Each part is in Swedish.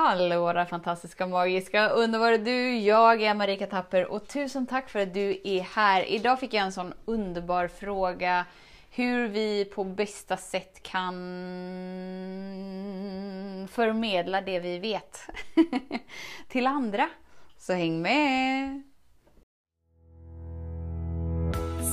Hallå våra fantastiska, magiska, underbara du! Jag är Marika Tapper och tusen tack för att du är här. Idag fick jag en sån underbar fråga hur vi på bästa sätt kan förmedla det vi vet till andra. Så häng med!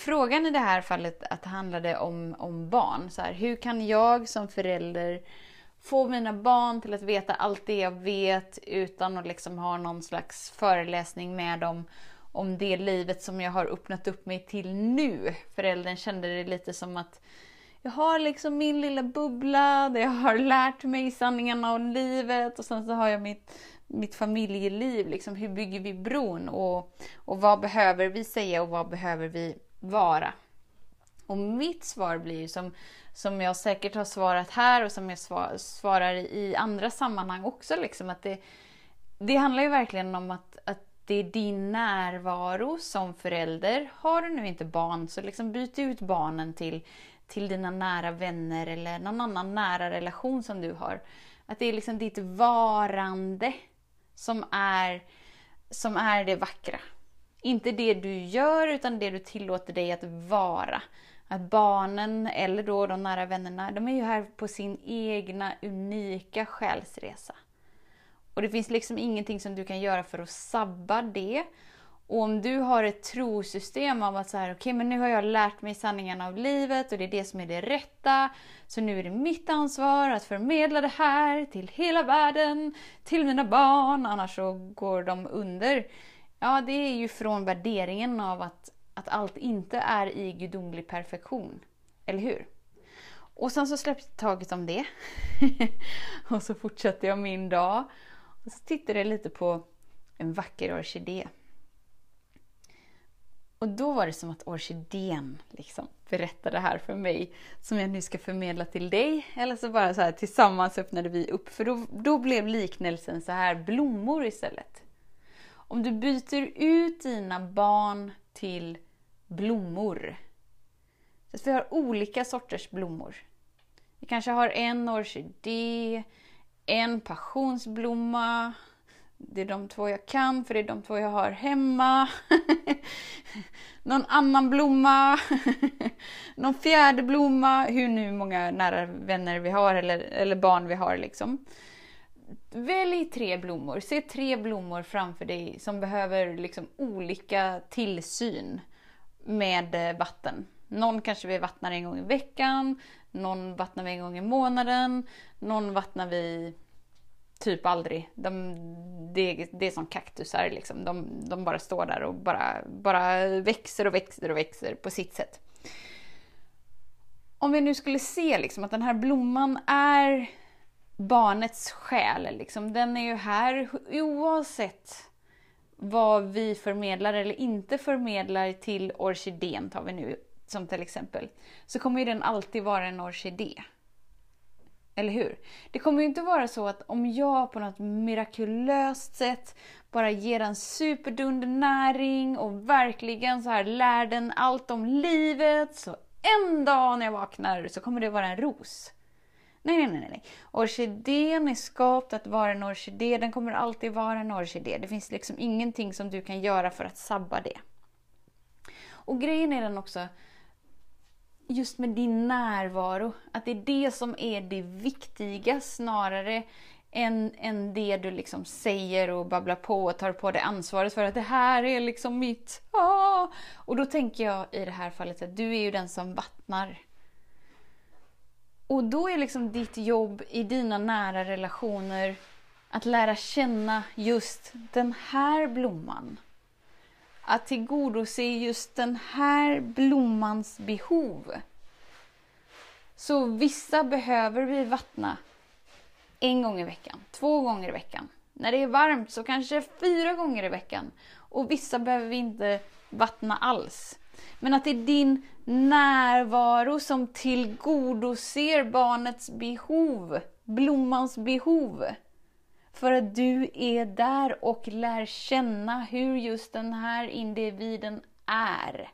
Frågan i det här fallet att handlade om, om barn. Så här, hur kan jag som förälder få mina barn till att veta allt det jag vet utan att liksom ha någon slags föreläsning med dem om det livet som jag har öppnat upp mig till nu. Föräldern kände det lite som att jag har liksom min lilla bubbla där jag har lärt mig sanningarna om livet och sen så har jag mitt, mitt familjeliv. Liksom, hur bygger vi bron och, och vad behöver vi säga och vad behöver vi vara? Och mitt svar blir som, som jag säkert har svarat här och som jag svar, svarar i andra sammanhang också. Liksom, att det, det handlar ju verkligen om att, att det är din närvaro som förälder. Har du nu inte barn så liksom byt ut barnen till, till dina nära vänner eller någon annan nära relation som du har. Att det är liksom ditt varande som är, som är det vackra. Inte det du gör utan det du tillåter dig att vara. Att barnen eller då de nära vännerna, de är ju här på sin egna unika själsresa. Och det finns liksom ingenting som du kan göra för att sabba det. Och om du har ett trosystem av att så här, okej okay, men nu har jag lärt mig sanningen av livet och det är det som är det rätta. Så nu är det mitt ansvar att förmedla det här till hela världen, till mina barn, annars så går de under. Ja, det är ju från värderingen av att, att allt inte är i gudomlig perfektion. Eller hur? Och sen så släppte jag taget om det. och så fortsatte jag min dag. Och så tittade jag lite på en vacker orkidé. Och då var det som att orkidén liksom berättade det här för mig som jag nu ska förmedla till dig. Eller så bara så här tillsammans öppnade vi upp för då, då blev liknelsen så här blommor istället. Om du byter ut dina barn till blommor. Så vi har olika sorters blommor. Vi kanske har en orkidé, en passionsblomma. Det är de två jag kan, för det är de två jag har hemma. Någon annan blomma. Någon fjärde blomma. Hur nu många nära vänner vi har eller, eller barn vi har liksom. Välj tre blommor. Se tre blommor framför dig som behöver liksom olika tillsyn med eh, vatten. Någon kanske vi vattnar en gång i veckan, någon vattnar vi en gång i månaden, någon vattnar vi typ aldrig. De, det, det är som kaktusar, liksom. de, de bara står där och bara, bara växer och växer och växer på sitt sätt. Om vi nu skulle se liksom, att den här blomman är barnets själ, liksom. den är ju här oavsett vad vi förmedlar eller inte förmedlar till orkidén, tar vi nu som till exempel, så kommer ju den alltid vara en orkidé. Eller hur? Det kommer ju inte vara så att om jag på något mirakulöst sätt bara ger den superdunder näring och verkligen så här lär den allt om livet, så en dag när jag vaknar så kommer det vara en ros. Nej, nej, nej. nej. Orkidén är skapt att vara en orkidé. Den kommer alltid vara en orkidé. Det finns liksom ingenting som du kan göra för att sabba det. Och grejen är den också, just med din närvaro, att det är det som är det viktiga snarare än, än det du liksom säger och babblar på och tar på dig ansvaret för att det här är liksom mitt. Ah! Och då tänker jag i det här fallet att du är ju den som vattnar. Och då är liksom ditt jobb i dina nära relationer att lära känna just den här blomman att tillgodose just den här blommans behov. Så vissa behöver vi vattna en gång i veckan, två gånger i veckan. När det är varmt så kanske fyra gånger i veckan. Och vissa behöver vi inte vattna alls. Men att det är din närvaro som tillgodoser barnets behov, blommans behov. För att du är där och lär känna hur just den här individen är.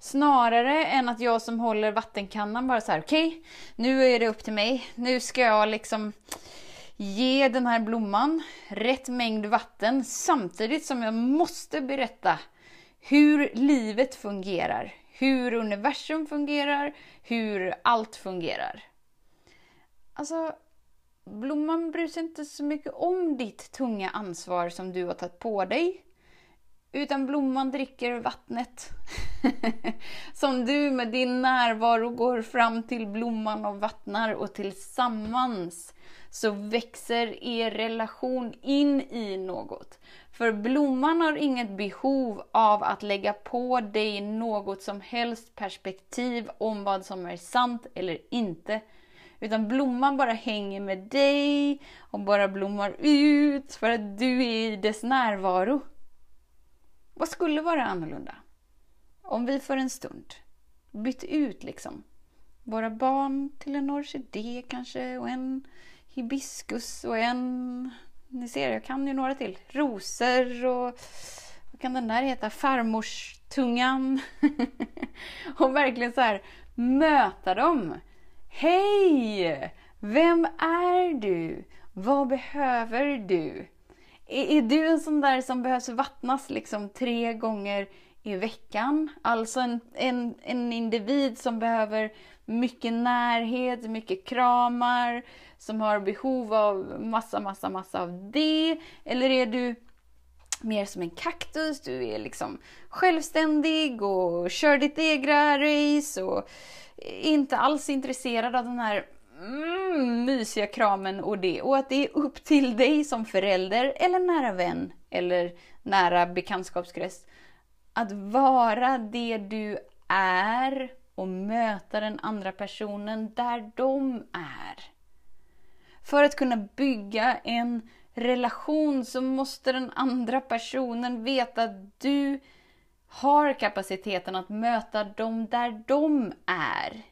Snarare än att jag som håller vattenkannan bara så här, okej, okay, nu är det upp till mig. Nu ska jag liksom ge den här blomman rätt mängd vatten samtidigt som jag måste berätta hur livet fungerar, hur universum fungerar, hur allt fungerar. Alltså, blomman bryr sig inte så mycket om ditt tunga ansvar som du har tagit på dig. Utan blomman dricker vattnet. som du med din närvaro går fram till blomman och vattnar och tillsammans så växer er relation in i något. För blomman har inget behov av att lägga på dig något som helst perspektiv om vad som är sant eller inte. Utan blomman bara hänger med dig och bara blommar ut för att du är i dess närvaro. Vad skulle vara annorlunda? Om vi för en stund bytte ut liksom våra barn till en orkidé kanske och en hibiskus och en... Ni ser, jag kan ju några till. Rosor och... Vad kan den där heta? Farmorstungan. och verkligen så här möta dem. Hej! Vem är du? Vad behöver du? Är, är du en sån där som behövs vattnas liksom tre gånger i veckan? Alltså en, en, en individ som behöver mycket närhet, mycket kramar, som har behov av massa, massa, massa av det? Eller är du mer som en kaktus, du är liksom självständig och kör ditt egna race och inte alls intresserad av den här mm, mysiga kramen och det. Och att det är upp till dig som förälder eller nära vän eller nära bekantskapskrets att vara det du är och möta den andra personen där de är. För att kunna bygga en relation så måste den andra personen veta att du har kapaciteten att möta dem där de är.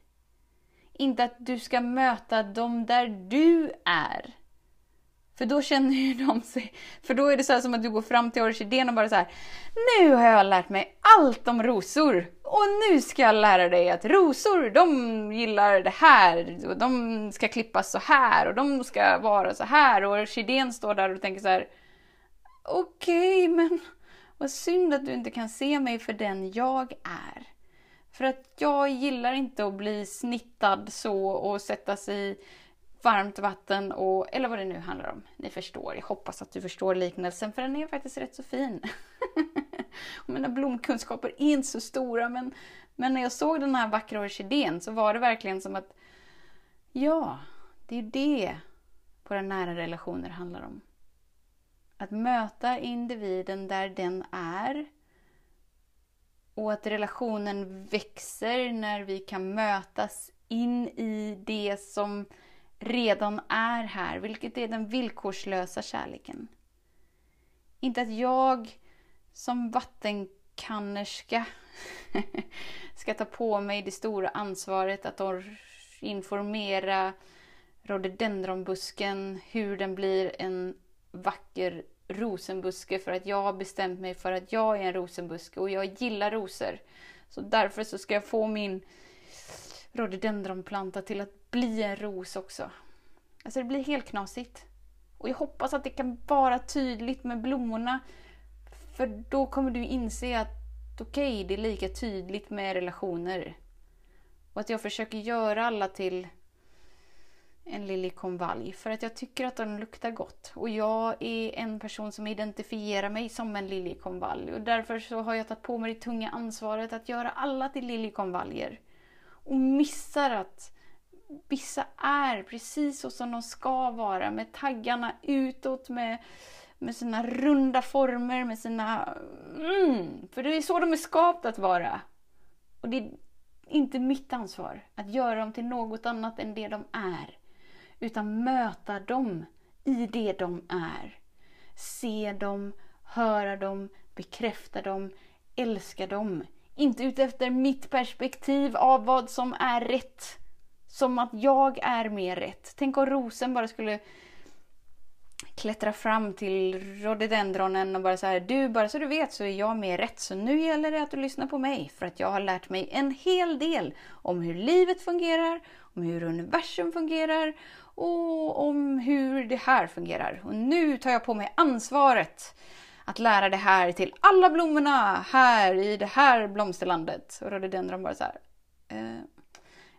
Inte att du ska möta dem där du är. För då känner ju de sig... För då är det så som att du går fram till orkidén och bara så här. Nu har jag lärt mig allt om rosor. Och nu ska jag lära dig att rosor, de gillar det här. Och de ska klippas så här och de ska vara så här. Och orkidén står där och tänker så här. Okej, okay, men vad synd att du inte kan se mig för den jag är. För att jag gillar inte att bli snittad så och sättas i varmt vatten och, eller vad det nu handlar om. Ni förstår, jag hoppas att du förstår liknelsen för den är faktiskt rätt så fin. och mina blomkunskaper är inte så stora men, men när jag såg den här vackra orkidén så var det verkligen som att ja, det är det våra nära relationer handlar om. Att möta individen där den är och att relationen växer när vi kan mötas in i det som redan är här, vilket är den villkorslösa kärleken. Inte att jag som vattenkannerska ska ta på mig det stora ansvaret att informera rhododendronbusken hur den blir en vacker rosenbuske för att jag har bestämt mig för att jag är en rosenbuske och jag gillar rosor. Så därför så ska jag få min rhododendronplanta till att bli en ros också. Alltså det blir helt knasigt. Och jag hoppas att det kan vara tydligt med blommorna. För då kommer du inse att okej, okay, det är lika tydligt med relationer. Och att jag försöker göra alla till en liljekonvalj för att jag tycker att den luktar gott. Och jag är en person som identifierar mig som en liljekonvalj och därför så har jag tagit på mig det tunga ansvaret att göra alla till liljekonvaljer. Och missar att vissa är precis så som de ska vara med taggarna utåt, med, med sina runda former, med sina... Mm, för det är så de är skapta att vara. Och det är inte mitt ansvar att göra dem till något annat än det de är utan möta dem i det de är. Se dem, höra dem, bekräfta dem, älska dem. Inte utefter mitt perspektiv av vad som är rätt. Som att jag är mer rätt. Tänk om rosen bara skulle klättra fram till rhododendronen och bara så här, du bara så du vet så är jag mer rätt så nu gäller det att du lyssnar på mig för att jag har lärt mig en hel del om hur livet fungerar, om hur universum fungerar och om hur det här fungerar. Och nu tar jag på mig ansvaret att lära det här till alla blommorna här i det här blomsterlandet. Och rhododendron bara så här, eh,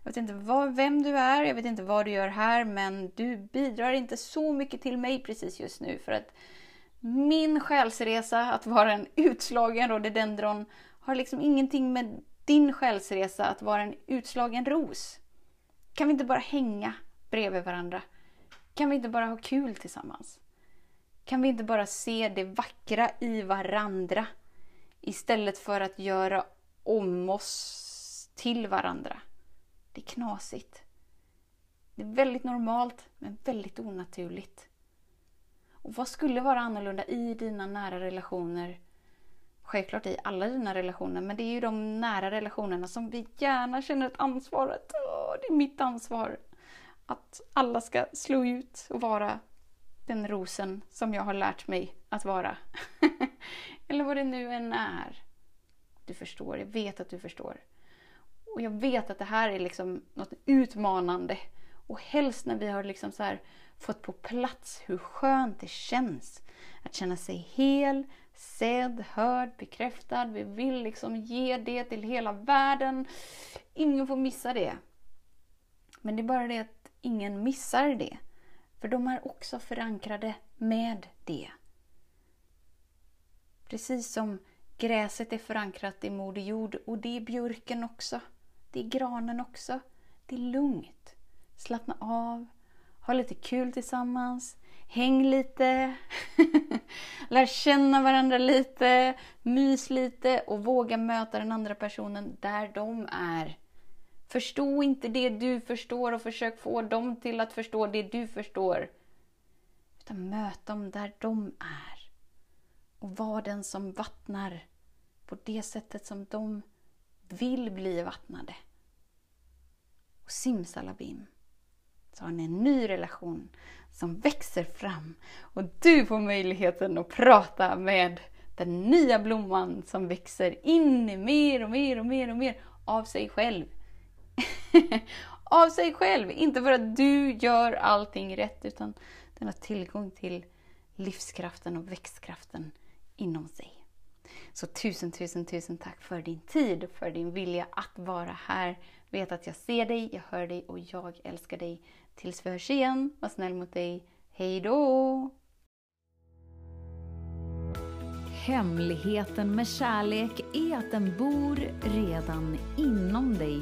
jag vet inte vad, vem du är, jag vet inte vad du gör här, men du bidrar inte så mycket till mig precis just nu. För att min själsresa, att vara en utslagen rhododendron, har liksom ingenting med din själsresa, att vara en utslagen ros. Kan vi inte bara hänga bredvid varandra? Kan vi inte bara ha kul tillsammans? Kan vi inte bara se det vackra i varandra istället för att göra om oss till varandra? Det är knasigt. Det är väldigt normalt, men väldigt onaturligt. Och vad skulle vara annorlunda i dina nära relationer? Självklart i alla dina relationer, men det är ju de nära relationerna som vi gärna känner ett ansvar att det är mitt ansvar. Att alla ska slå ut och vara den rosen som jag har lärt mig att vara. Eller vad det nu än är. Du förstår, jag vet att du förstår. Och jag vet att det här är liksom något utmanande. Och helst när vi har liksom så här fått på plats hur skönt det känns. Att känna sig hel, sedd, hörd, bekräftad. Vi vill liksom ge det till hela världen. Ingen får missa det. Men det är bara det att ingen missar det. För de är också förankrade med det. Precis som gräset är förankrat i Moder Jord och det är björken också. Det är granen också. Det är lugnt. Slappna av. Ha lite kul tillsammans. Häng lite. Lär känna varandra lite. Mys lite och våga möta den andra personen där de är. Förstå inte det du förstår och försök få dem till att förstå det du förstår. Utan möt dem där de är. Och var den som vattnar på det sättet som de vill bli vattnade. Och simsalabim så har ni en ny relation som växer fram och du får möjligheten att prata med den nya blomman som växer in i mer och mer och mer och mer av sig själv. av sig själv! Inte för att du gör allting rätt utan den har tillgång till livskraften och växtkraften inom sig. Så tusen, tusen, tusen tack för din tid och för din vilja att vara här. Vet att jag ser dig, jag hör dig och jag älskar dig. Tills vi hörs igen, var snäll mot dig. Hej då! Hemligheten med kärlek är att den bor redan inom dig.